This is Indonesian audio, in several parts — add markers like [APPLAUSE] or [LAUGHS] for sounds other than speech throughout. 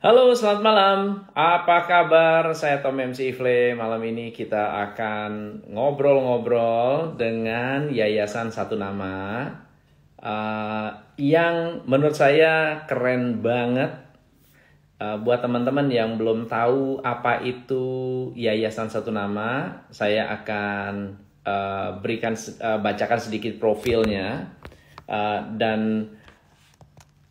Halo, selamat malam. Apa kabar? Saya Tom MC Ifle. Malam ini kita akan ngobrol-ngobrol dengan Yayasan Satu Nama uh, yang menurut saya keren banget. Uh, buat teman-teman yang belum tahu apa itu Yayasan Satu Nama, saya akan uh, berikan uh, bacakan sedikit profilnya uh, dan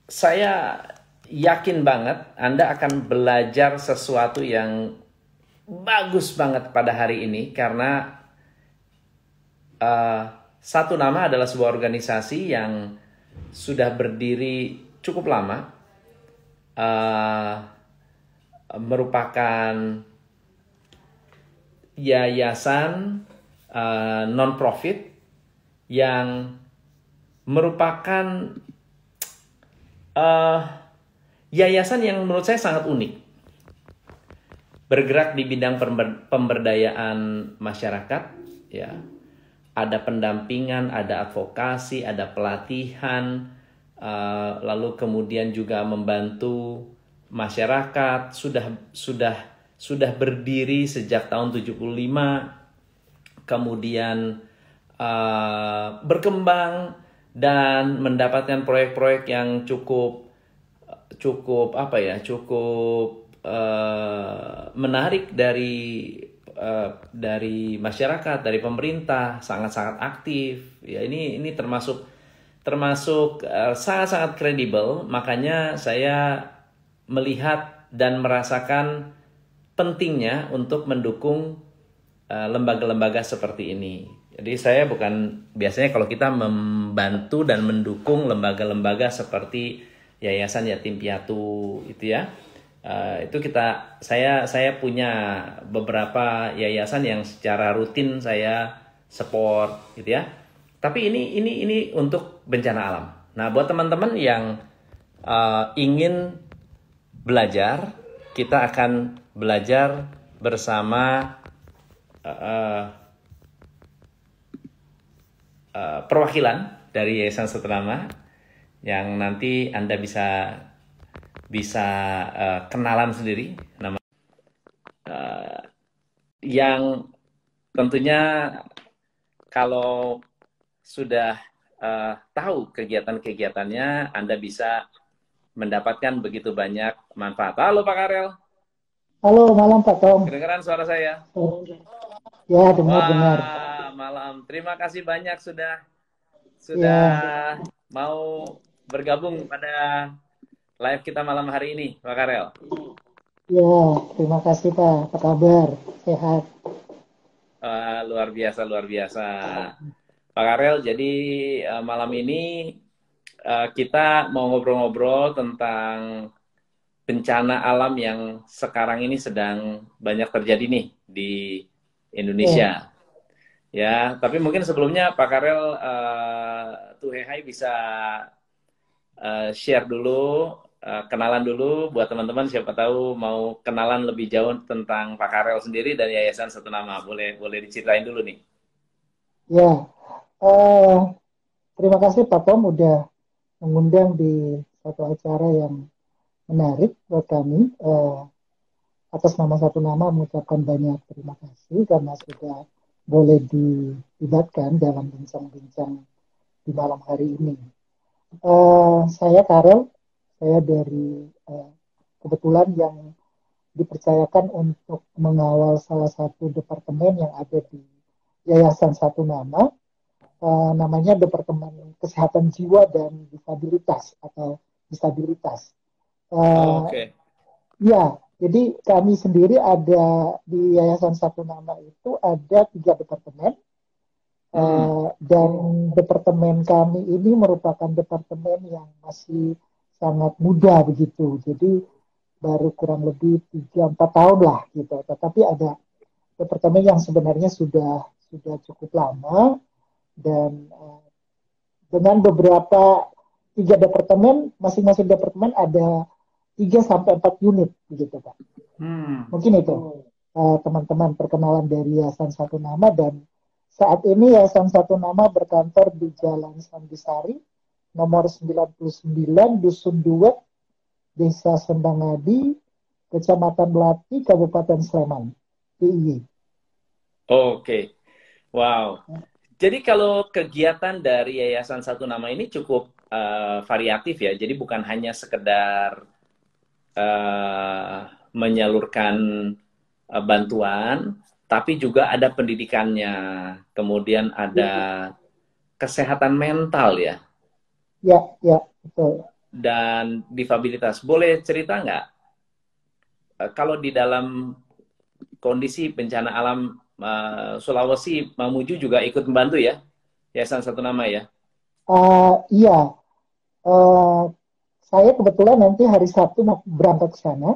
saya yakin banget Anda akan belajar sesuatu yang bagus banget pada hari ini karena uh, satu nama adalah sebuah organisasi yang sudah berdiri cukup lama, uh, merupakan yayasan uh, non-profit yang merupakan uh, yayasan yang menurut saya sangat unik. Bergerak di bidang pemberdayaan masyarakat, ya. Ada pendampingan, ada advokasi, ada pelatihan, uh, lalu kemudian juga membantu masyarakat sudah sudah sudah berdiri sejak tahun 75 kemudian uh, berkembang dan mendapatkan proyek-proyek yang cukup cukup apa ya cukup uh, menarik dari uh, dari masyarakat dari pemerintah sangat sangat aktif. Ya ini ini termasuk termasuk uh, sangat sangat kredibel. Makanya saya melihat dan merasakan pentingnya untuk mendukung lembaga-lembaga uh, seperti ini. Jadi saya bukan biasanya kalau kita membantu dan mendukung lembaga-lembaga seperti yayasan yatim piatu itu ya. Uh, itu kita saya saya punya beberapa yayasan yang secara rutin saya support gitu ya. Tapi ini ini ini untuk bencana alam. Nah buat teman-teman yang uh, ingin belajar kita akan belajar bersama uh, uh, perwakilan dari Yayasan Setenama yang nanti Anda bisa bisa uh, kenalan sendiri nama uh, yang tentunya kalau sudah uh, tahu kegiatan-kegiatannya Anda bisa mendapatkan begitu banyak manfaat. Halo Pak Karel. Halo, malam Pak Tom. Kedengaran suara saya? Ya, dengar-dengar. Malam. Terima kasih banyak sudah sudah ya. mau bergabung pada live kita malam hari ini, Pak Karel. Ya, terima kasih Pak. Apa kabar? Sehat? Uh, luar biasa, luar biasa. Pak Karel, jadi uh, malam ini uh, kita mau ngobrol-ngobrol tentang bencana alam yang sekarang ini sedang banyak terjadi nih di Indonesia. Ya, ya tapi mungkin sebelumnya Pak Karel uh, Tuhehai bisa uh, share dulu, uh, kenalan dulu buat teman-teman siapa tahu mau kenalan lebih jauh tentang Pak Karel sendiri dan Yayasan Satu Nama. Boleh boleh diceritain dulu nih. Ya, uh, terima kasih Pak Tom udah mengundang di satu acara yang menarik buat kami. Uh, atas nama satu nama mengucapkan banyak terima kasih karena sudah boleh dilibatkan dalam bincang-bincang di malam hari ini. Uh, saya Karel, saya dari uh, kebetulan yang dipercayakan untuk mengawal salah satu departemen yang ada di Yayasan Satu Nama, uh, namanya Departemen Kesehatan Jiwa dan Disabilitas atau Disabilitas. Uh, Oke. Okay. Ya, jadi kami sendiri ada di Yayasan Satu Nama itu ada tiga departemen Uh, dan departemen kami ini merupakan departemen yang masih sangat muda begitu. Jadi baru kurang lebih 3-4 tahun lah gitu. Tetapi ada departemen yang sebenarnya sudah sudah cukup lama dan uh, dengan beberapa tiga departemen, masing-masing departemen ada 3 sampai 4 unit begitu Pak. Hmm. Mungkin itu eh, teman-teman uh, perkenalan dari Yayasan Satu Nama dan saat ini Yayasan Satu Nama berkantor di Jalan Sambisari, nomor 99, Dusun Duet, Desa Sendangadi, Kecamatan Melati, Kabupaten Sleman, DIY. Oke, wow. Jadi kalau kegiatan dari Yayasan Satu Nama ini cukup uh, variatif ya. Jadi bukan hanya sekedar uh, menyalurkan uh, bantuan, tapi juga ada pendidikannya. Kemudian ada kesehatan mental ya. Ya, ya, betul. Dan difabilitas. Boleh cerita nggak? Uh, kalau di dalam kondisi bencana alam uh, Sulawesi Mamuju juga ikut membantu ya Yayasan Satu Nama ya uh, iya uh, saya kebetulan nanti hari Sabtu mau berangkat ke sana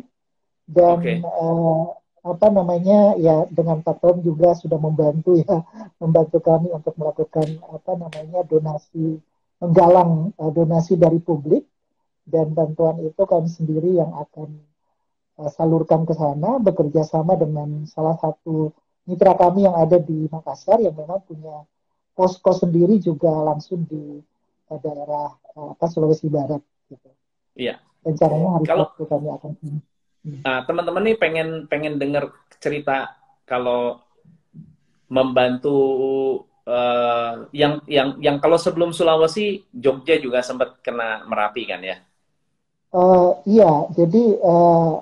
dan okay. uh, apa namanya ya dengan Pak Tom juga sudah membantu ya [LAUGHS] membantu kami untuk melakukan apa namanya donasi menggalang uh, donasi dari publik dan bantuan itu kami sendiri yang akan uh, salurkan ke sana bekerja sama dengan salah satu mitra kami yang ada di Makassar yang memang punya posko sendiri juga langsung di uh, daerah uh, apa Sulawesi Barat gitu. Iya. Rencananya hari kalau, Sabtu kami akan. Hmm. Nah, teman-teman nih pengen pengen dengar cerita kalau membantu uh, yang yang yang kalau sebelum Sulawesi Jogja juga sempat kena Merapi kan ya? Uh, iya, jadi uh,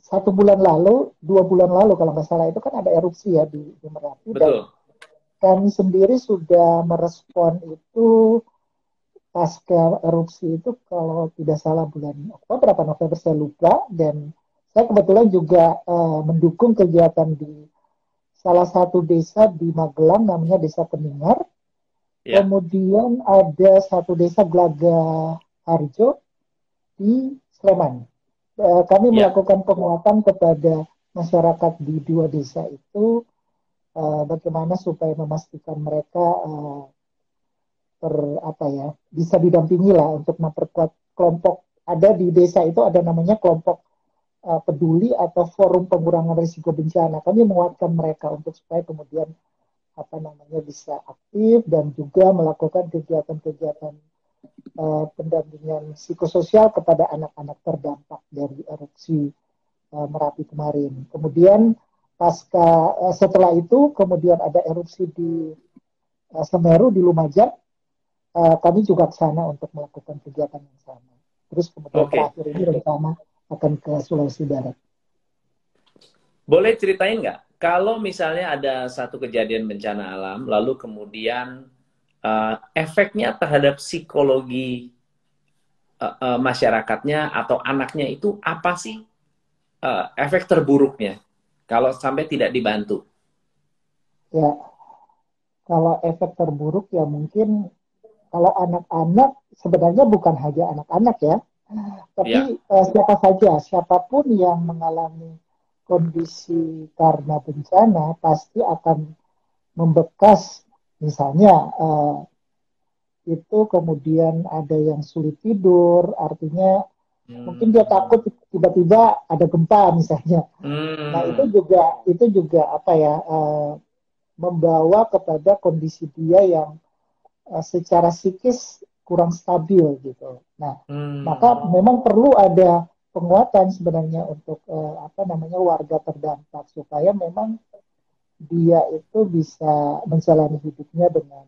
satu bulan lalu, dua bulan lalu kalau nggak salah itu kan ada erupsi ya di, di Merapi Betul. dan kami sendiri sudah merespon itu pasca erupsi itu kalau tidak salah bulan Oktober atau November saya lupa dan saya kebetulan juga uh, mendukung kegiatan di salah satu desa di Magelang namanya Desa Peningar. Yeah. Kemudian ada satu desa Glaga Harjo di Sleman. Eh, kami yeah. melakukan penguatan kepada masyarakat di dua desa itu uh, bagaimana supaya memastikan mereka uh, ter apa ya bisa didampingi lah untuk memperkuat kelompok ada di desa itu ada namanya kelompok uh, peduli atau forum pengurangan risiko bencana kami menguatkan mereka untuk supaya kemudian apa namanya bisa aktif dan juga melakukan kegiatan-kegiatan uh, pendampingan psikososial kepada anak-anak terdampak dari erupsi uh, Merapi kemarin. Kemudian pasca uh, setelah itu kemudian ada erupsi di uh, Semeru di Lumajang. Uh, kami juga ke sana untuk melakukan kegiatan yang sama. Terus kemudian okay. terakhir ini rencana akan ke Sulawesi Barat. Boleh ceritain nggak kalau misalnya ada satu kejadian bencana alam, lalu kemudian uh, efeknya terhadap psikologi uh, uh, masyarakatnya atau anaknya itu apa sih uh, efek terburuknya kalau sampai tidak dibantu? Ya, kalau efek terburuk ya mungkin kalau anak-anak sebenarnya bukan hanya anak-anak ya, tapi ya. Uh, siapa saja, siapa pun yang mengalami kondisi karena bencana pasti akan membekas misalnya uh, itu kemudian ada yang sulit tidur artinya hmm. mungkin dia takut tiba-tiba ada gempa misalnya hmm. nah itu juga itu juga apa ya uh, membawa kepada kondisi dia yang uh, secara psikis kurang stabil gitu nah hmm. maka memang perlu ada penguatan sebenarnya untuk uh, apa namanya warga terdampak supaya memang dia itu bisa menjalani hidupnya dengan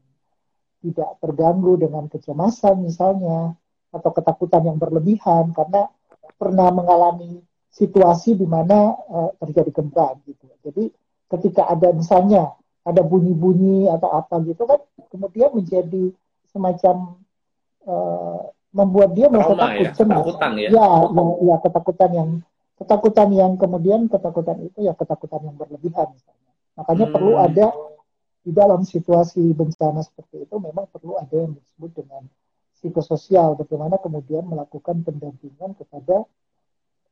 tidak terganggu dengan kecemasan misalnya atau ketakutan yang berlebihan karena pernah mengalami situasi di mana uh, terjadi gempa gitu. Jadi ketika ada misalnya ada bunyi-bunyi atau apa gitu kan kemudian menjadi semacam uh, membuat dia merasa takut ya, ketakutan ya. Ya, ya, ya ketakutan yang ketakutan yang kemudian ketakutan itu ya ketakutan yang berlebihan misalnya. Makanya hmm. perlu ada di dalam situasi bencana seperti itu memang perlu ada yang disebut dengan psikososial, bagaimana kemudian melakukan pendampingan kepada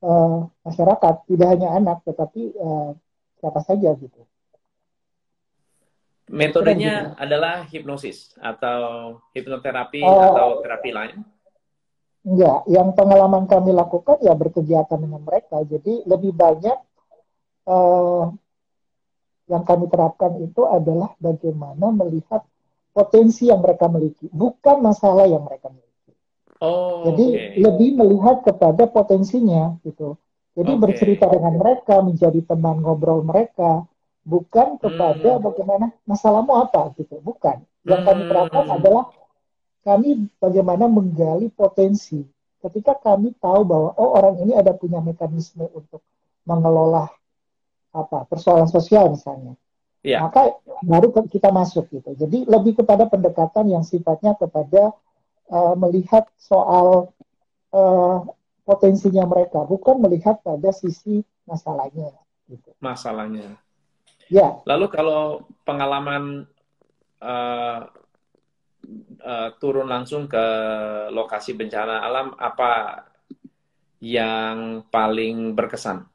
uh, masyarakat, tidak hanya anak, tetapi uh, siapa saja gitu. Metodenya gitu. adalah hipnosis atau hipnoterapi uh, atau terapi lain? Enggak, yang pengalaman kami lakukan ya berkegiatan dengan mereka. Jadi lebih banyak uh, yang kami terapkan itu adalah bagaimana melihat potensi yang mereka miliki, bukan masalah yang mereka miliki. Oh, Jadi okay. lebih melihat kepada potensinya gitu. Jadi okay. bercerita dengan mereka, menjadi teman ngobrol mereka, bukan kepada hmm. bagaimana masalahmu apa gitu, bukan. Yang kami terapkan hmm. adalah kami bagaimana menggali potensi. Ketika kami tahu bahwa oh orang ini ada punya mekanisme untuk mengelola apa persoalan sosial misalnya, yeah. maka baru kita masuk gitu. Jadi lebih kepada pendekatan yang sifatnya kepada uh, melihat soal uh, potensinya mereka, bukan melihat pada sisi masalahnya. Gitu. Masalahnya. Ya. Lalu kalau pengalaman uh, uh, turun langsung ke lokasi bencana alam, apa yang paling berkesan?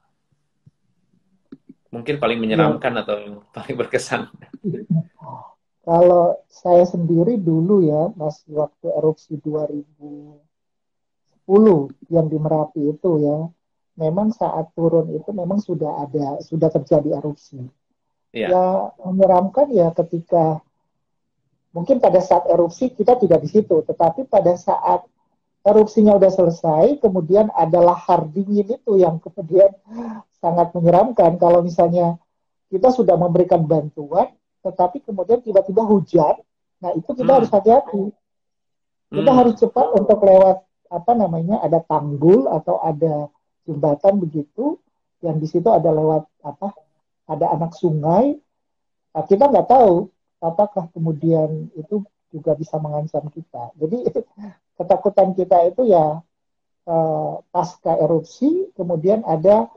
Mungkin paling menyeramkan ya. atau paling berkesan? [LAUGHS] Kalau saya sendiri dulu ya, pas waktu erupsi 2010 yang di Merapi itu ya, memang saat turun itu memang sudah ada, sudah terjadi erupsi. Ya, ya menyeramkan ya ketika mungkin pada saat erupsi kita tidak di situ, tetapi pada saat erupsinya sudah selesai, kemudian ada lahar dingin itu yang kemudian [LAUGHS] sangat menyeramkan. Kalau misalnya kita sudah memberikan bantuan, tetapi kemudian tiba-tiba hujan, nah itu kita hmm. harus hati-hati. Kita hmm. harus cepat untuk lewat apa namanya ada tanggul atau ada jembatan begitu yang di situ ada lewat apa ada anak sungai nah, kita nggak tahu apakah kemudian itu juga bisa mengancam kita jadi [LAUGHS] ketakutan kita itu ya eh, pasca erupsi kemudian ada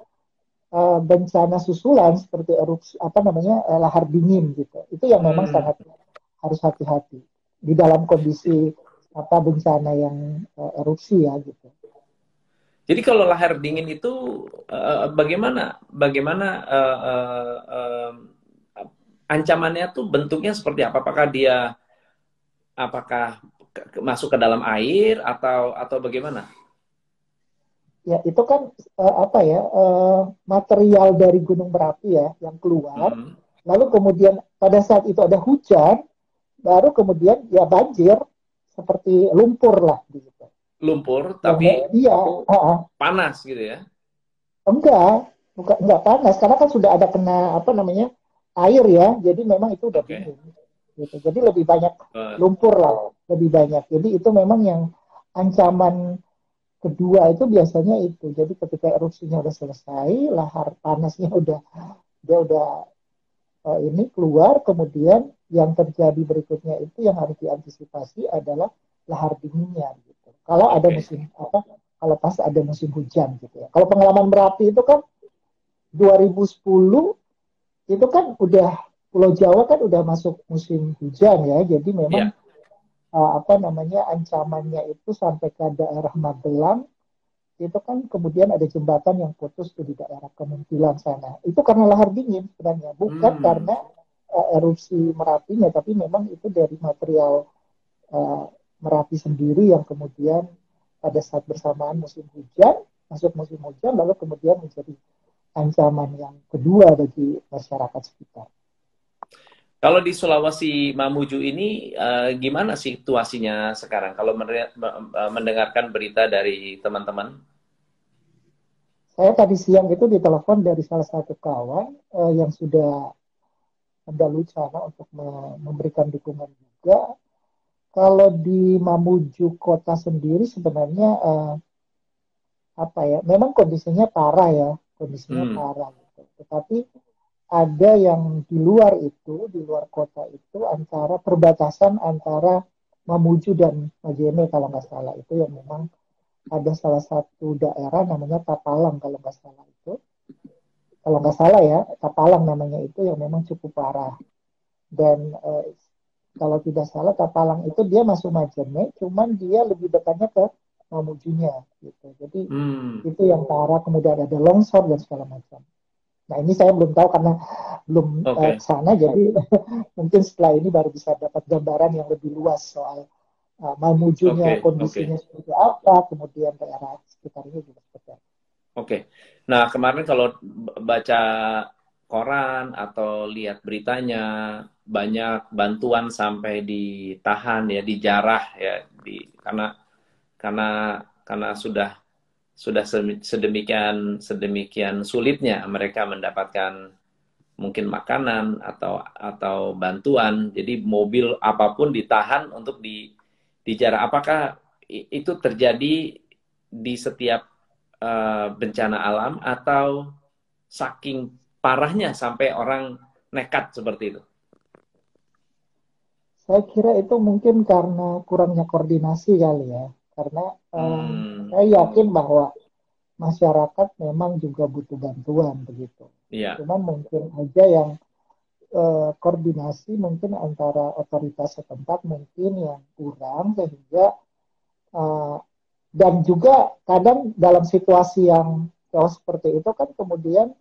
uh, bencana susulan seperti erupsi apa namanya uh, lahar dingin gitu itu yang memang hmm. sangat harus hati-hati di dalam kondisi apa bencana yang uh, erupsi ya gitu. Jadi kalau lahar dingin itu uh, bagaimana bagaimana uh, uh, uh, ancamannya tuh bentuknya seperti apa? Apakah dia apakah masuk ke dalam air atau atau bagaimana? ya itu kan uh, apa ya uh, material dari gunung berapi ya yang keluar hmm. lalu kemudian pada saat itu ada hujan baru kemudian ya banjir seperti lumpur lah gitu lumpur tapi iya. Uh, panas gitu ya? Enggak bukan enggak panas. Karena kan sudah ada kena apa namanya air ya. Jadi memang itu udah okay. dingin gitu. Jadi lebih banyak uh. lumpur lah lebih banyak. Jadi itu memang yang ancaman kedua itu biasanya itu. Jadi ketika erupsinya udah selesai lahar panasnya [LAUGHS] udah dia udah uh, ini keluar. Kemudian yang terjadi berikutnya itu yang harus diantisipasi adalah lahar dinginnya gitu kalau ada musim apa kalau pas ada musim hujan gitu ya kalau pengalaman merapi itu kan 2010 itu kan udah Pulau Jawa kan udah masuk musim hujan ya jadi memang yeah uh, apa namanya ancamannya itu sampai ke daerah Magelang itu kan kemudian ada jembatan yang putus tuh di daerah Kemuntilan sana. Itu karena lahar dingin sebenarnya, bukan hmm. karena uh, erupsi Merapinya, tapi memang itu dari material uh, Merapi sendiri yang kemudian pada saat bersamaan musim hujan, masuk musim hujan, lalu kemudian menjadi ancaman yang kedua bagi masyarakat sekitar. Kalau di Sulawesi Mamuju ini uh, gimana situasinya sekarang? Kalau eh, mendengarkan berita dari teman-teman? Saya tadi siang itu ditelepon dari salah satu kawan uh, yang sudah mendalucana untuk memberikan dukungan juga. Kalau di Mamuju kota sendiri sebenarnya uh, apa ya? Memang kondisinya parah ya, kondisinya hmm. parah. Gitu. Tetapi ada yang di luar itu, di luar kota itu antara perbatasan antara Mamuju dan Majene kalau nggak salah itu yang memang ada salah satu daerah namanya Tapalang kalau nggak salah itu. Kalau nggak salah ya, Tapalang namanya itu yang memang cukup parah. Dan eh, kalau tidak salah Tapalang itu dia masuk Majene, cuman dia lebih dekatnya ke Mamujunya gitu. Jadi hmm. itu yang parah, kemudian ada longsor dan segala macam. Nah ini saya belum tahu karena belum okay. uh, sana, jadi [LAUGHS] mungkin setelah ini baru bisa dapat gambaran yang lebih luas soal uh, Mamujunya okay. kondisinya okay. seperti apa, kemudian daerah sekitarnya juga seperti apa. Oke, okay. nah kemarin kalau baca koran atau lihat beritanya banyak bantuan sampai ditahan ya, dijarah ya, di karena karena karena sudah sudah sedemikian sedemikian sulitnya mereka mendapatkan mungkin makanan atau atau bantuan. Jadi mobil apa pun ditahan untuk di dijarah. Apakah itu terjadi di setiap uh, bencana alam atau saking parahnya sampai orang nekat seperti itu? Saya kira itu mungkin karena kurangnya koordinasi kali ya. Karena um, hmm. saya yakin bahwa masyarakat memang juga butuh bantuan begitu. Yeah. Cuman mungkin aja yang uh, koordinasi mungkin antara otoritas setempat mungkin yang kurang sehingga uh, dan juga kadang dalam situasi yang chaos seperti itu kan kemudian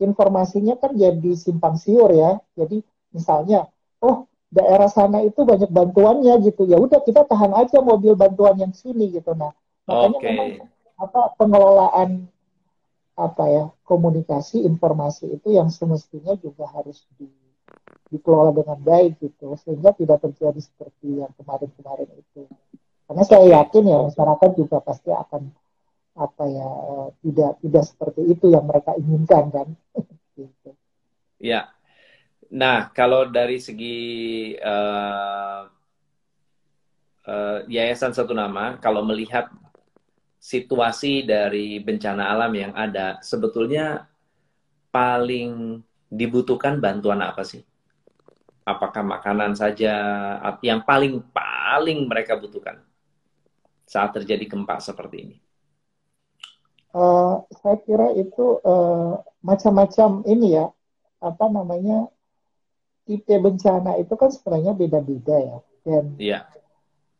informasinya kan jadi simpang siur ya. Jadi misalnya, oh daerah sana itu banyak bantuannya gitu. Ya udah kita tahan aja mobil bantuan yang sini gitu. Nah, makanya okay. memang apa pengelolaan apa ya komunikasi informasi itu yang semestinya juga harus di, dikelola dengan baik gitu sehingga tidak terjadi seperti yang kemarin-kemarin itu. Karena saya yakin ya masyarakat juga pasti akan apa ya tidak tidak seperti itu yang mereka inginkan kan. [LAUGHS] gitu. Ya. Nah kalau dari segi uh, uh, yayasan satu nama, kalau melihat situasi dari bencana alam yang ada, sebetulnya paling dibutuhkan bantuan apa sih? Apakah makanan saja yang paling paling mereka butuhkan? saat terjadi gempa seperti ini? Uh, saya kira itu uh, macam-macam ini ya, apa namanya tipe bencana itu kan sebenarnya beda-beda ya, dan yeah.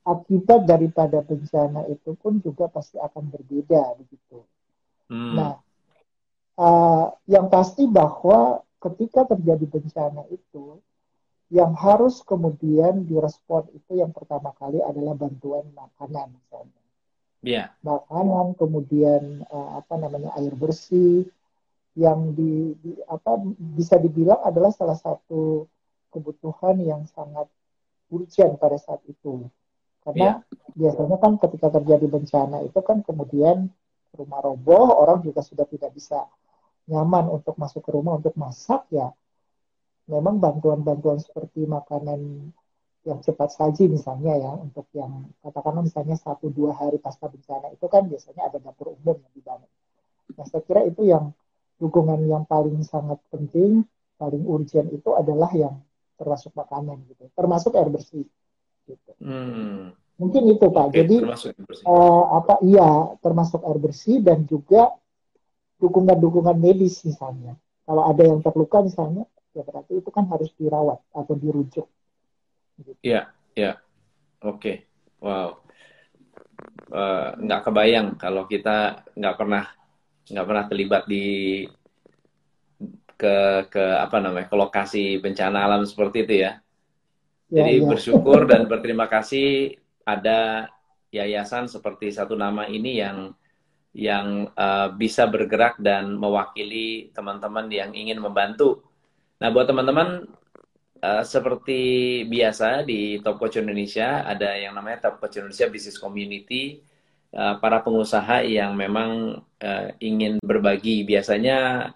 akibat daripada bencana itu pun juga pasti akan berbeda begitu. Hmm. Nah, uh, yang pasti bahwa ketika terjadi bencana itu, yang harus kemudian direspon itu yang pertama kali adalah bantuan makanan misalnya. Yeah. Makanan, kemudian uh, apa namanya air bersih yang di, di apa bisa dibilang adalah salah satu kebutuhan yang sangat urgent pada saat itu. Karena yeah. biasanya kan ketika terjadi bencana itu kan kemudian rumah roboh, orang juga sudah tidak bisa nyaman untuk masuk ke rumah untuk masak ya memang bantuan-bantuan seperti makanan yang cepat saji misalnya ya untuk yang katakanlah misalnya satu dua hari pasca bencana itu kan biasanya ada dapur umum yang dibangun. Nah saya kira itu yang dukungan yang paling sangat penting, paling urgent itu adalah yang termasuk makanan gitu, termasuk air bersih. Gitu. Hmm. Mungkin itu pak. Oke, Jadi uh, apa iya termasuk air bersih dan juga dukungan-dukungan medis misalnya. Kalau ada yang terluka misalnya ya berarti itu kan harus dirawat atau dirujuk. Iya, iya. Oke. Wow. Uh, nggak kebayang kalau kita nggak pernah nggak pernah terlibat di ke ke apa namanya ke lokasi bencana alam seperti itu ya. ya Jadi ya. bersyukur dan berterima kasih ada yayasan seperti satu nama ini yang yang uh, bisa bergerak dan mewakili teman-teman yang ingin membantu Nah, buat teman-teman uh, seperti biasa di Top Coach Indonesia ada yang namanya Top Coach Indonesia Business Community. Uh, para pengusaha yang memang uh, ingin berbagi. Biasanya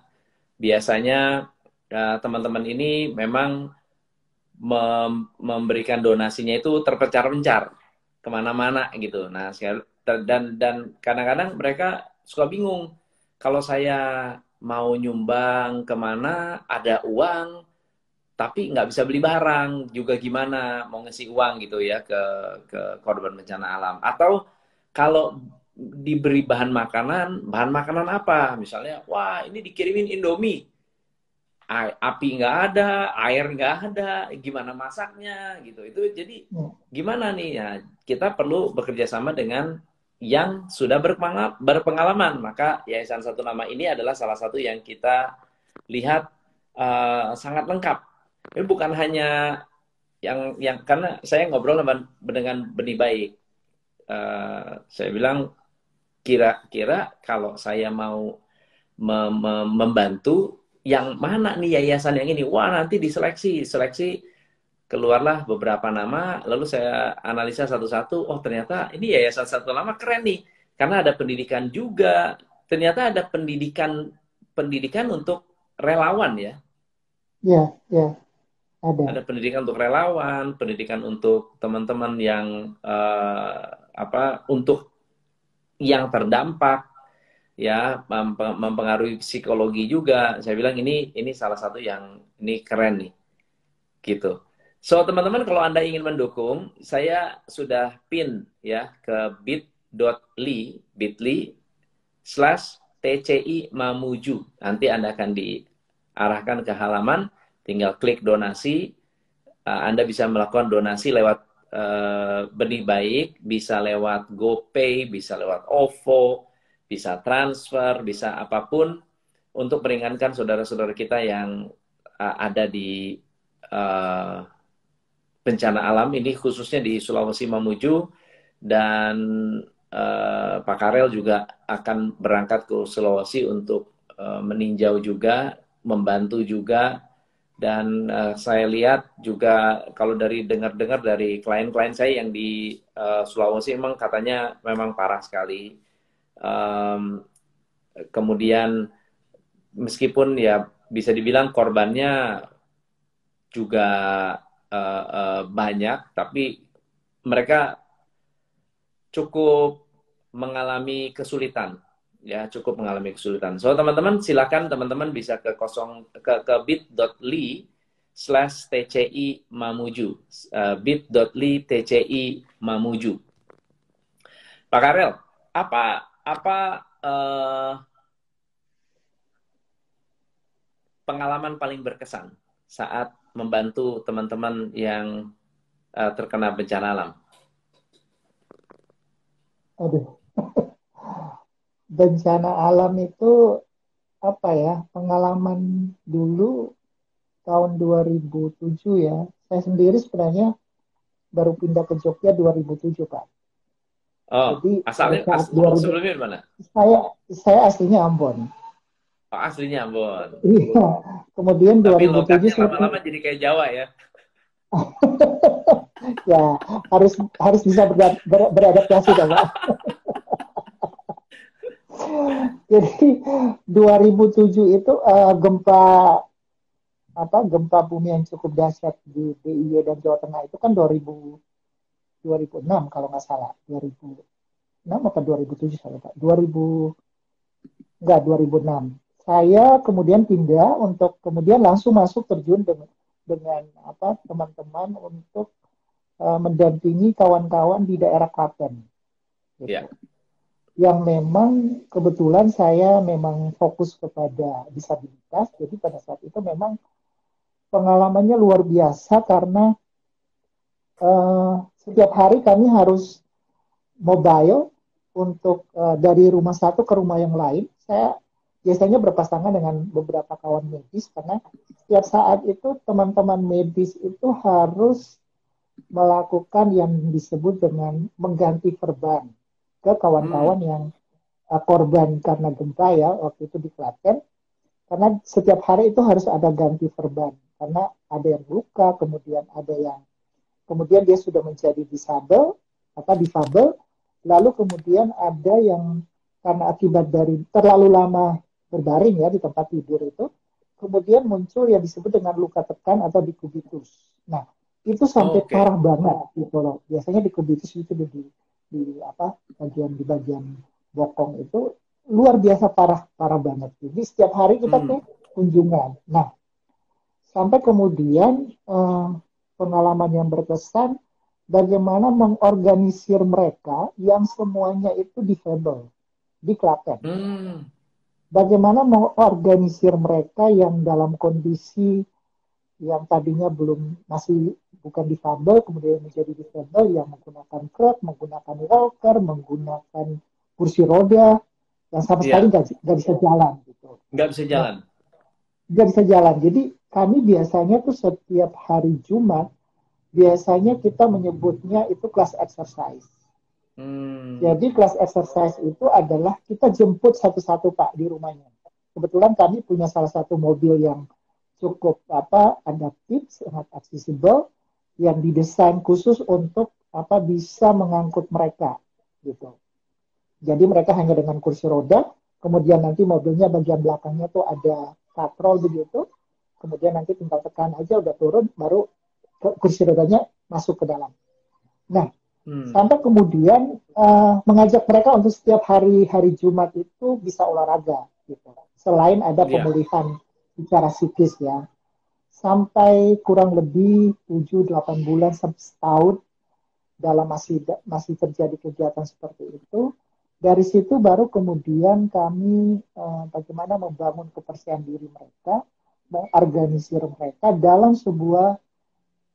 biasanya teman-teman uh, ini memang mem memberikan donasinya itu terpencar-pencar ke mana-mana gitu. Nah, dan dan kadang-kadang mereka suka bingung. Kalau saya mau nyumbang ke mana ada uang tapi nggak bisa beli barang juga gimana mau ngasih uang gitu ya ke ke korban bencana alam atau kalau diberi bahan makanan bahan makanan apa misalnya wah ini dikirimin Indomie api nggak ada air nggak ada gimana masaknya gitu itu jadi hmm. gimana nih ya kita perlu bekerja sama dengan yang sudah berpengalaman. Maka Yayasan Satu Nama ini adalah salah satu yang kita lihat uh, sangat lengkap. Ini bukan hanya yang yang karena saya ngobrol dengan benih baik. Uh, saya bilang kira-kira kalau saya mau me me membantu yang mana nih yayasan yang ini? Wah nanti diseleksi, seleksi keluarlah beberapa nama, lalu saya analisa satu-satu, oh ternyata ini yayasan satu nama keren nih, karena ada pendidikan juga, ternyata ada pendidikan pendidikan untuk relawan ya. Iya, iya. Ada. Ada pendidikan untuk relawan, pendidikan untuk teman-teman yang uh, apa untuk yang terdampak ya mempengaruhi psikologi juga. Saya bilang ini ini salah satu yang ini keren nih. Gitu. So, teman-teman kalau Anda ingin mendukung, saya sudah pin ya ke bit.ly, bit.ly slash TCI Mamuju. Nanti Anda akan diarahkan ke halaman, tinggal klik donasi. Uh, Anda bisa melakukan donasi lewat uh, benih baik, bisa lewat GoPay, bisa lewat OVO, bisa transfer, bisa apa pun untuk meringankan saudara-saudara kita yang uh, ada di uh, bencana alam ini khususnya di Sulawesi Mamuju dan uh, Pak Karel juga akan berangkat ke Sulawesi untuk uh, meninjau juga, membantu juga dan uh, saya lihat juga kalau dari dengar-dengar dari klien-klien saya yang di uh, Sulawesi memang katanya memang parah sekali. Um, kemudian meskipun ya bisa dibilang korbannya juga uh, uh, banyak, tapi mereka cukup mengalami kesulitan, ya cukup mengalami kesulitan. So teman-teman silakan teman-teman bisa ke kosong ke, ke bit.ly slash tci mamuju uh, bit.ly tci mamuju. Pak Karel, apa apa uh, pengalaman paling berkesan saat membantu teman-teman yang uh, terkena bencana alam? Aduh, [LAUGHS] bencana alam itu apa ya pengalaman dulu tahun 2007 ya. Saya sendiri sebenarnya baru pindah ke Jogja 2007 pak. Oh, Jadi asalnya as, 2000, sebelumnya mana? Saya saya aslinya Ambon. Oh, aslinya Ambon. Iya. Kemudian Tapi 2007 saya lama-lama jadi kayak Jawa ya. [LAUGHS] ya, harus harus bisa ber, ber, beradaptasi kan, Pak. [LAUGHS] jadi 2007 itu uh, gempa apa gempa bumi yang cukup dahsyat di DIY dan Jawa Tengah itu kan 2000 2006 kalau nggak salah 2006 atau 2007 saya lupa 2000 enggak 2006 saya kemudian pindah untuk kemudian langsung masuk terjun dengan dengan apa teman-teman untuk uh, mendampingi kawan-kawan di daerah Klaten. Gitu. Yeah. Yang memang kebetulan saya memang fokus kepada disabilitas, jadi pada saat itu memang pengalamannya luar biasa karena uh, setiap hari kami harus mobile untuk uh, dari rumah satu ke rumah yang lain. Saya biasanya berpasangan dengan beberapa kawan medis karena setiap saat itu teman-teman medis itu harus melakukan yang disebut dengan mengganti perban ke kawan-kawan hmm. yang uh, korban karena gempa ya waktu itu di Klaten karena setiap hari itu harus ada ganti perban karena ada yang luka kemudian ada yang kemudian dia sudah menjadi disabel apa difabel lalu kemudian ada yang karena akibat dari terlalu lama berbaring ya di tempat tidur itu, kemudian muncul yang disebut dengan luka tekan atau dikubitus. Nah, itu sampai okay. parah banget gitu loh. Biasanya dikubitus itu di, di apa bagian di bagian bokong itu luar biasa parah parah banget. Jadi setiap hari kita hmm. tuh kunjungan. Nah, sampai kemudian eh, pengalaman yang berkesan bagaimana mengorganisir mereka yang semuanya itu disable di Klaten. Hmm bagaimana mengorganisir mereka yang dalam kondisi yang tadinya belum masih bukan difabel kemudian menjadi disable yang menggunakan kruk, menggunakan walker, menggunakan kursi roda yang sama yeah. sekali nggak bisa jalan gitu. Nggak bisa jalan. Nggak bisa jalan. Jadi kami biasanya tuh setiap hari Jumat biasanya kita menyebutnya itu kelas exercise. Hmm. Jadi kelas exercise itu adalah kita jemput satu-satu Pak di rumahnya. Kebetulan kami punya salah satu mobil yang cukup apa adaptif, sangat aksesibel. yang didesain khusus untuk apa bisa mengangkut mereka gitu. Jadi mereka hanya dengan kursi roda, kemudian nanti mobilnya bagian belakangnya tuh ada katrol begitu, kemudian nanti tinggal tekan aja udah turun, baru kursi rodanya masuk ke dalam. Nah, hmm. sampai kemudian uh, mengajak mereka untuk setiap hari hari Jumat itu bisa olahraga gitu. Selain ada iya. pemulihan yeah. Secara psikis ya. Sampai kurang lebih 7 8 bulan setahun dalam masih masih terjadi kegiatan seperti itu. Dari situ baru kemudian kami uh, bagaimana membangun kepercayaan diri mereka, mengorganisir mereka dalam sebuah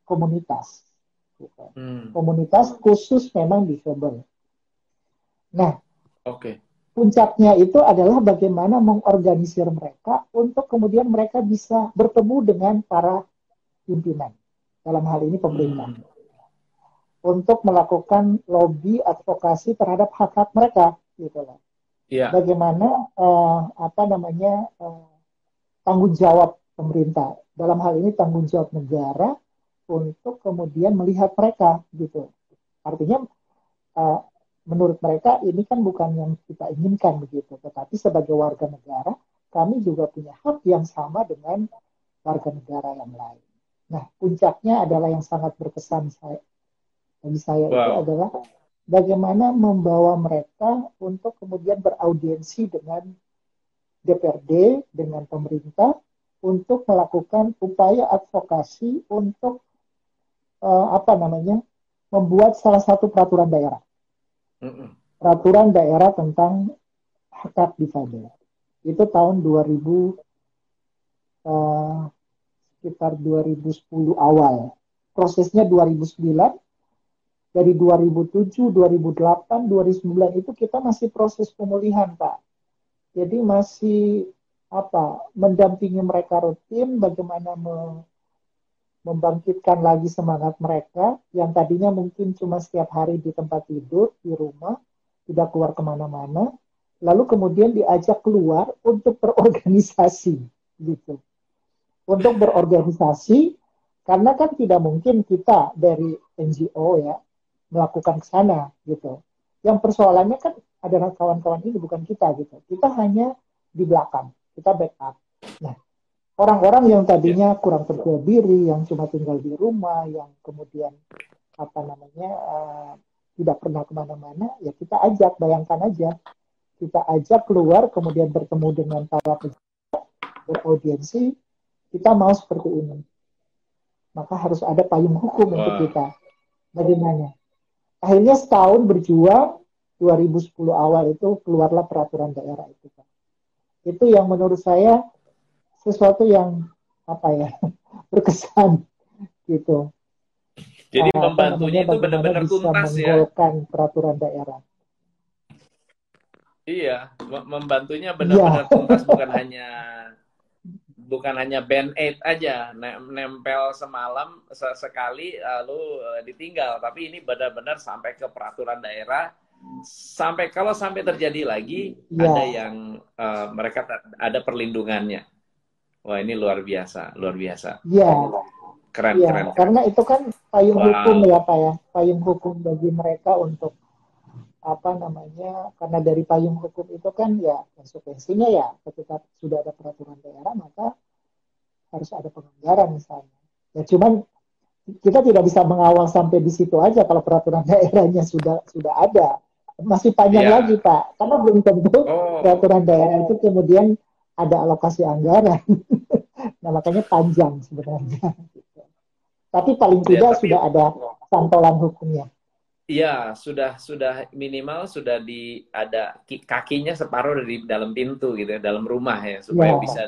komunitas. Gitu. Hmm. Komunitas khusus memang disable. Nah, okay. Puncaknya itu adalah bagaimana mengorganisir mereka untuk kemudian mereka bisa bertemu dengan para pimpinan. Dalam hal ini pemerintah. Hmm untuk melakukan lobby advokasi terhadap hak-hak mereka gitu loh. Yeah. Bagaimana uh, apa namanya uh, tanggung jawab pemerintah dalam hal ini tanggung jawab negara untuk kemudian melihat mereka gitu. Artinya uh, menurut mereka ini kan bukan yang kita inginkan begitu, tetapi sebagai warga negara kami juga punya hak yang sama dengan warga negara yang lain. Nah, puncaknya adalah yang sangat berkesan saya bagi saya wow. itu adalah bagaimana membawa mereka untuk kemudian beraudiensi dengan DPRD, dengan pemerintah, untuk melakukan upaya advokasi untuk uh, apa namanya membuat salah satu peraturan daerah. Peraturan daerah tentang hak difabel. Itu tahun 2000 uh, eh, sekitar 2010 awal. Prosesnya 2009 dari 2007, 2008, 2009 itu kita masih proses pemulihan, Pak. Jadi masih apa mendampingi mereka rutin, bagaimana me, membangkitkan lagi semangat mereka yang tadinya mungkin cuma setiap hari di tempat tidur di rumah, tidak keluar ke mana-mana, lalu kemudian diajak keluar untuk berorganisasi, gitu. Untuk berorganisasi, karena kan tidak mungkin kita dari NGO ya melakukan ke sana gitu. Yang persoalannya kan adalah kawan-kawan ini bukan kita gitu. Kita hanya di belakang, kita backup. Nah, orang-orang yang tadinya kurang percaya diri, yang cuma tinggal di rumah, yang kemudian apa namanya uh, tidak pernah ke mana-mana, ya kita ajak, bayangkan aja, kita ajak keluar, kemudian bertemu dengan para pejabat, beraudiensi, kita mau seperti ini. Maka harus ada payung hukum wow. untuk kita. Bagaimana? akhirnya setahun berjuang 2010 awal itu keluarlah peraturan daerah itu Pak. Itu yang menurut saya sesuatu yang apa ya [LAUGHS] berkesan gitu. Jadi uh, membantunya itu benar-benar tuntas ya. peraturan daerah. Iya, membantunya benar-benar ya. [LAUGHS] tuntas bukan hanya bukan hanya band aid aja nempel semalam sekali lalu eh, ditinggal tapi ini benar-benar sampai ke peraturan daerah sampai kalau sampai terjadi lagi ya. ada yang uh, mereka ada perlindungannya wah ini luar biasa luar biasa ya keren ya, keren, keren karena itu kan payung wow. hukum ya pak ya payung hukum bagi mereka untuk apa namanya karena dari payung hukum itu kan ya konsekuensinya ya ketika sudah ada peraturan daerah maka harus ada penganggaran misalnya ya cuman kita tidak bisa mengawal sampai di situ aja kalau peraturan [LAUGHS] daerahnya sudah sudah ada masih panjang yeah. lagi pak karena belum tentu oh. peraturan daerah itu kemudian ada alokasi anggaran [LAUGHS] nah makanya panjang sebenarnya tapi paling ya, tidak ya, tapi... sudah ada santolan hukumnya Iya, sudah sudah minimal sudah di ada kakinya separuh dari dalam pintu gitu ya, dalam rumah ya supaya ya. bisa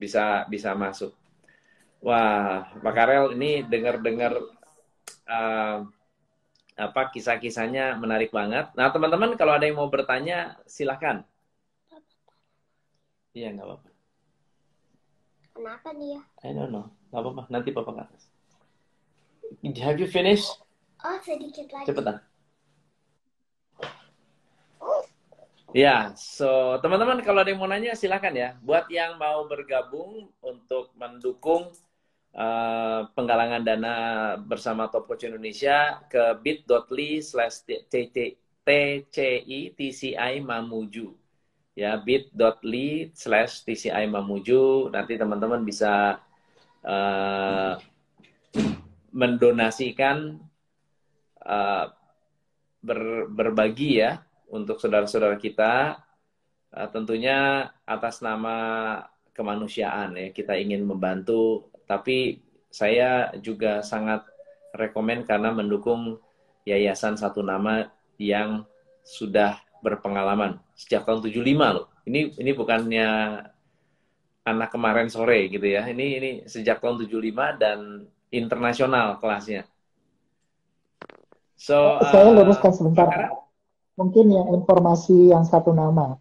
bisa bisa masuk. Wah, Pak Karel ini dengar-dengar uh, apa kisah-kisahnya menarik banget. Nah, teman-teman kalau ada yang mau bertanya silahkan. Iya, nggak apa-apa. Kenapa dia? I don't know. Nggak apa-apa, nanti Papa ke atas. Have you finished? Oh, sedikit lagi. Cepetan. Ya, so teman-teman kalau ada yang mau nanya silahkan ya. Buat yang mau bergabung untuk mendukung uh, penggalangan dana bersama Top Coach Indonesia ke bit.ly slash TCI TCI Mamuju ya bit.ly slash TCI Mamuju. Nanti teman-teman bisa uh, mendonasikan uh, ber, berbagi ya untuk saudara-saudara kita uh, tentunya atas nama kemanusiaan ya kita ingin membantu. Tapi saya juga sangat rekomen karena mendukung yayasan satu nama yang sudah berpengalaman sejak tahun 75 loh. Ini ini bukannya anak kemarin sore gitu ya. Ini ini sejak tahun 75 dan internasional kelasnya. So, saya uh, luruskan sebentar. Mungkin yang informasi yang satu nama.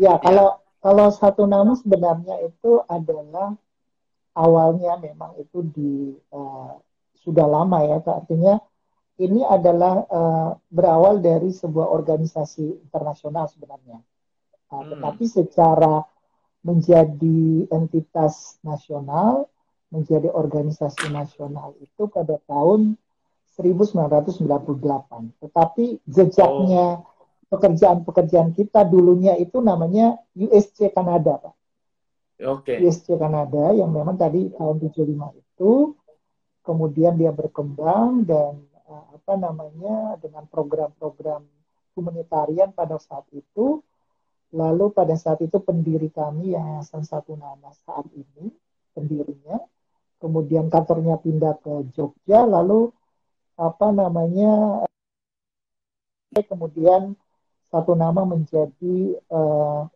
Ya, ya, kalau kalau satu nama sebenarnya itu adalah awalnya memang itu di uh, sudah lama ya, artinya ini adalah uh, berawal dari sebuah organisasi internasional sebenarnya. Uh, hmm. Tetapi secara menjadi entitas nasional, menjadi organisasi nasional itu pada tahun 1998. Tetapi jejaknya pekerjaan-pekerjaan kita dulunya itu namanya USC Kanada, Pak. Oke. Okay. USC Kanada yang memang tadi tahun 75 itu kemudian dia berkembang dan apa namanya dengan program-program humanitarian pada saat itu lalu pada saat itu pendiri kami Yayasan Satu Nama saat ini pendirinya kemudian kantornya pindah ke Jogja lalu apa namanya kemudian satu nama menjadi uh,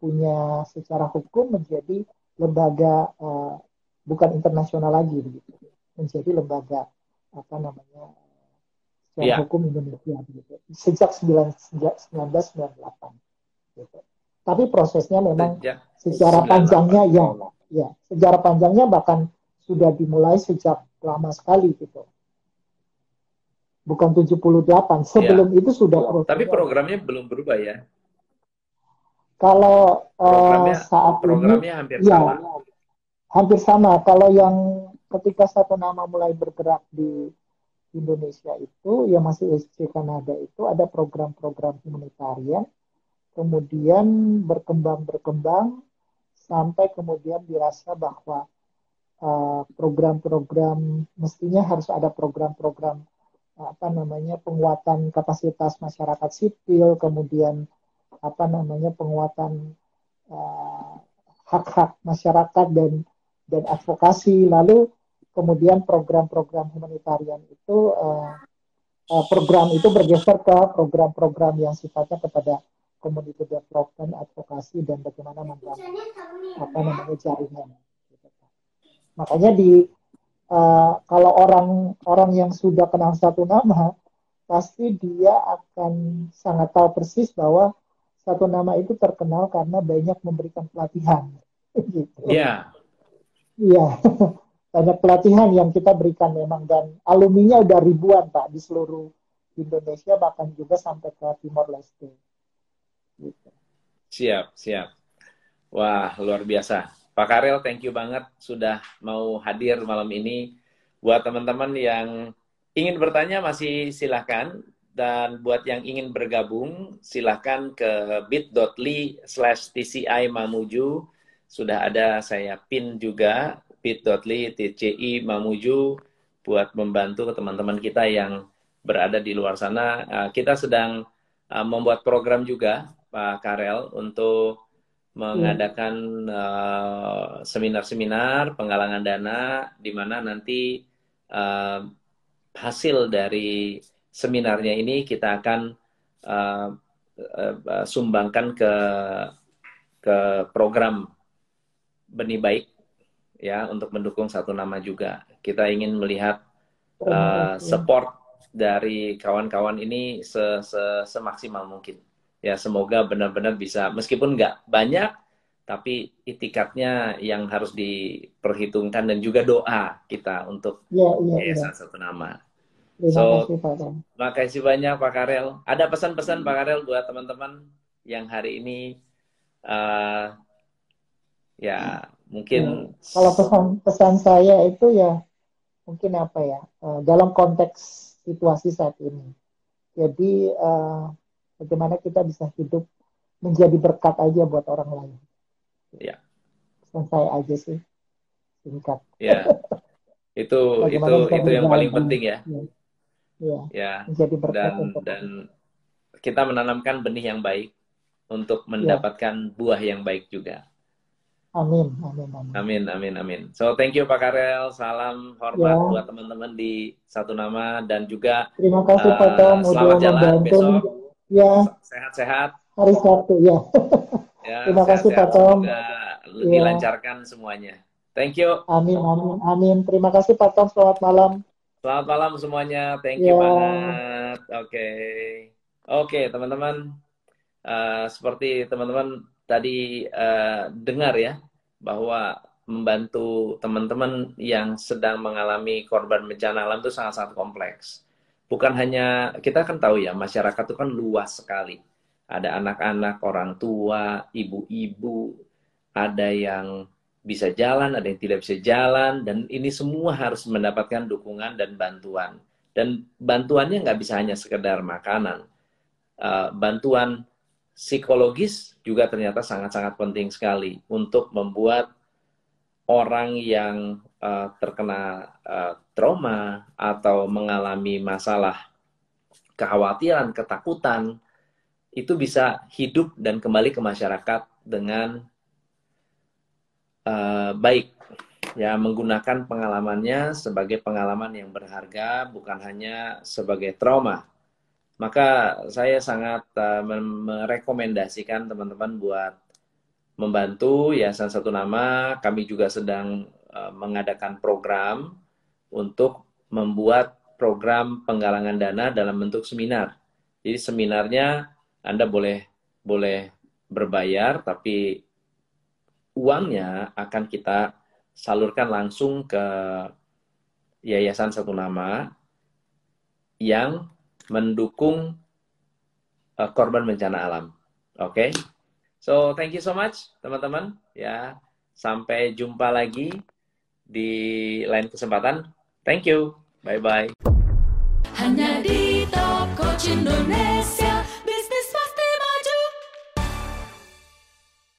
punya secara hukum menjadi lembaga uh, bukan internasional lagi begitu. Menjadi lembaga apa namanya secara yeah. hukum Indonesia begitu sejak 9, sejak 1998 gitu. Tapi prosesnya memang sejak secara panjangnya ya ya sejarah panjangnya bahkan sudah dimulai sejak lama sekali gitu. Bukan 78, sebelum ya. itu sudah Tapi programnya belum berubah ya. Kalau uh, saat programnya ini, hampir ya, sama. Hampir sama. Kalau yang ketika satu nama mulai bergerak di Indonesia itu, yang masih SC Kanada itu ada program-program humanitarian, kemudian berkembang-berkembang sampai kemudian dirasa bahwa eh, program-program uh, mestinya harus ada program-program apa namanya penguatan kapasitas masyarakat sipil, kemudian apa namanya penguatan uh, hak-hak masyarakat dan dan advokasi. Lalu kemudian program-program humanitarian itu uh, uh, program itu bergeser ke program-program yang sifatnya kepada community development advokasi dan bagaimana membangun apa namanya jaringan makanya di uh, kalau orang orang yang sudah kenal satu nama pasti dia akan sangat tahu persis bahwa satu nama itu terkenal karena banyak memberikan pelatihan. [LAUGHS] gitu. Iya. Iya. [LAUGHS] banyak pelatihan yang kita berikan memang dan alumninya udah ribuan Pak di seluruh Indonesia bahkan juga sampai ke Timor Leste. Gitu. Siap, siap. Wah, luar biasa. Pak Karel, thank you banget sudah mau hadir malam ini. Buat teman-teman yang ingin bertanya masih silahkan dan buat yang ingin bergabung, silahkan ke bit.ly slash TCI Mamuju. Sudah ada saya pin juga, bit.ly TCI Mamuju, buat membantu teman-teman kita yang berada di luar sana. Ah, kita sedang ah, membuat program juga, Pak Karel, untuk mengadakan ah, seminar-seminar uh, penggalangan dana, di mana nanti hasil dari seminarnya ini kita akan sumbangkan ke ke program benih baik ya untuk mendukung satu nama juga. Kita ingin melihat uh, support dari kawan-kawan ini se -se semaksimal mungkin. Ya semoga benar-benar bisa meskipun nggak banyak tapi itikatnya yang harus diperhitungkan dan juga doa kita untuk ya, ya, ya. satu nama. Terima so, kasih Pak. Terima kasih banyak Pak Karel. Ada pesan-pesan Pak Karel buat teman-teman yang hari ini uh, ya mungkin Ya, Kalau pesan pesan saya itu ya mungkin apa ya eh, dalam konteks situasi saat ini. Jadi eh, bagaimana kita bisa hidup menjadi berkat aja buat orang lain. Ya. Pesan saya aja sih singkat. ya itu [LAUGHS] itu Bagaimana itu yang paling penting ya. Ya, ya Ya, menjadi berkat dan untuk dan kita menanamkan benih yang baik untuk mendapatkan buah yang baik juga. Amin, amin, amin. Amin, amin, amin. So thank you Pak Karel, salam hormat Ya. buat teman-teman di satu nama dan juga Terima kasih Eh, Pak Tom udah selamat jalan membantu. besok. Ya, sehat-sehat. hari Sabtu ya. Ya, [LAUGHS] Terima kasih, sehat-sehat. Pak Tom. Semoga Ya. dilancarkan semuanya. Thank you. Amin, amin, amin. Terima kasih Pak Tom. Selamat malam. Selamat malam semuanya. Thank you Ya. banget. Oke. Oke, teman-teman. Eh, seperti teman-teman tadi eh, dengar ya bahwa membantu teman-teman yang sedang mengalami korban bencana alam itu sangat-sangat kompleks. Bukan hanya kita kan tahu ya masyarakat itu kan luas sekali. Ada anak-anak, orang tua, ibu-ibu, ada yang bisa jalan, ada yang tidak bisa jalan, dan ini semua harus mendapatkan dukungan dan bantuan. Dan bantuannya nggak bisa hanya sekedar makanan. Eh, bantuan psikologis juga ternyata sangat-sangat penting sekali untuk membuat orang yang eh, terkena eh, trauma atau mengalami masalah kekhawatiran, ketakutan, itu bisa hidup dan kembali ke masyarakat dengan eh, baik. Ya menggunakan pengalamannya sebagai pengalaman yang berharga bukan hanya sebagai trauma maka saya sangat uh, merekomendasikan teman-teman buat membantu Yayasan Satu Nama. Kami juga sedang uh, mengadakan program untuk membuat program penggalangan dana dalam bentuk seminar. Jadi seminarnya Anda boleh boleh berbayar, tapi uangnya akan kita salurkan langsung ke Yayasan Satu Nama yang mendukung uh, korban bencana alam. Oke. So, thank you so much teman-teman ya. Sampai jumpa lagi di lain kesempatan. Thank you. Bye bye. Hanya di Coach Indonesia